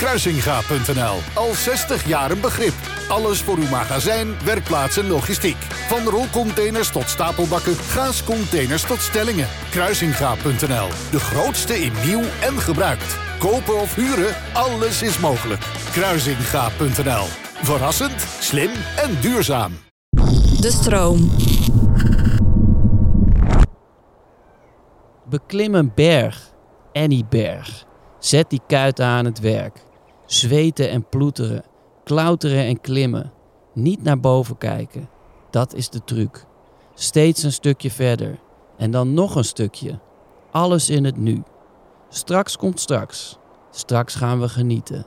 Kruisinga.nl. Al 60 jaar een begrip. Alles voor uw magazijn, werkplaats en logistiek. Van rolcontainers tot stapelbakken, gaascontainers tot stellingen. Kruisinga.nl. De grootste in nieuw en gebruikt. Kopen of huren, alles is mogelijk. Kruisinga.nl. Verrassend, slim en duurzaam. De stroom. Beklim een berg, Annie Berg. Zet die kuiten aan het werk. Zweten en ploeteren, klauteren en klimmen. Niet naar boven kijken. Dat is de truc. Steeds een stukje verder. En dan nog een stukje. Alles in het nu. Straks komt straks. Straks gaan we genieten.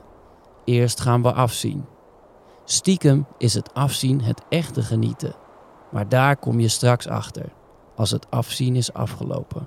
Eerst gaan we afzien. Stiekem is het afzien het echte genieten. Maar daar kom je straks achter, als het afzien is afgelopen.